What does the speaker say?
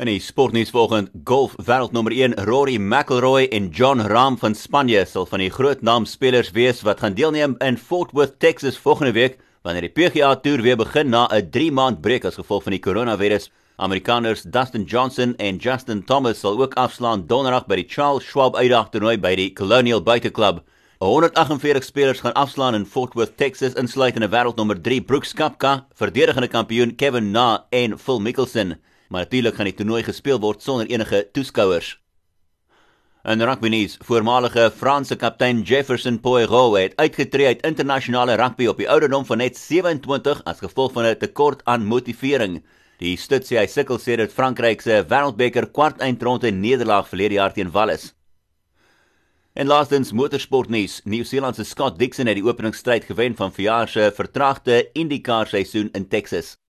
In die sportnuus vanoggend, golf wêreldnommer 1 Rory McIlroy en John Rahm van Spanje sal van die groot naam spelers wees wat gaan deelneem in Fort Worth, Texas volgende week wanneer die PGA Tour weer begin na 'n 3 maand breek as gevolg van die koronavirus. Amerikaners Dustin Johnson en Justin Thomas sal ook afslaan donderdag by die Charles Schwab uitdag toernooi by die Colonial Buiteklub. 148 spelers gaan afslaan in Fort Worth, Texas, insluitende wêreldnommer 3 Brooks Koepka, verdedigende kampioen Kevin Na en Phil Mickelson maar natuurlik gaan die toernooi gespeel word sonder enige toeskouers. En rugby nuus, voormalige Franse kaptein Jefferson Poirot het uitgetree uit internasionale rugby op die ouderdom van net 27 as gevolg van 'n tekort aan motivering. Die stut sê hy sukkel sê dit Frankryk se Wêreldbeker kwartfinale nederlaag verlede jaar teen Wallis. En laastens motorsportnuus, Nieu-Seeland se Scott Dixon het die openingsstryd gewen van verjaar se vertraagde IndyCar seisoen in Texas.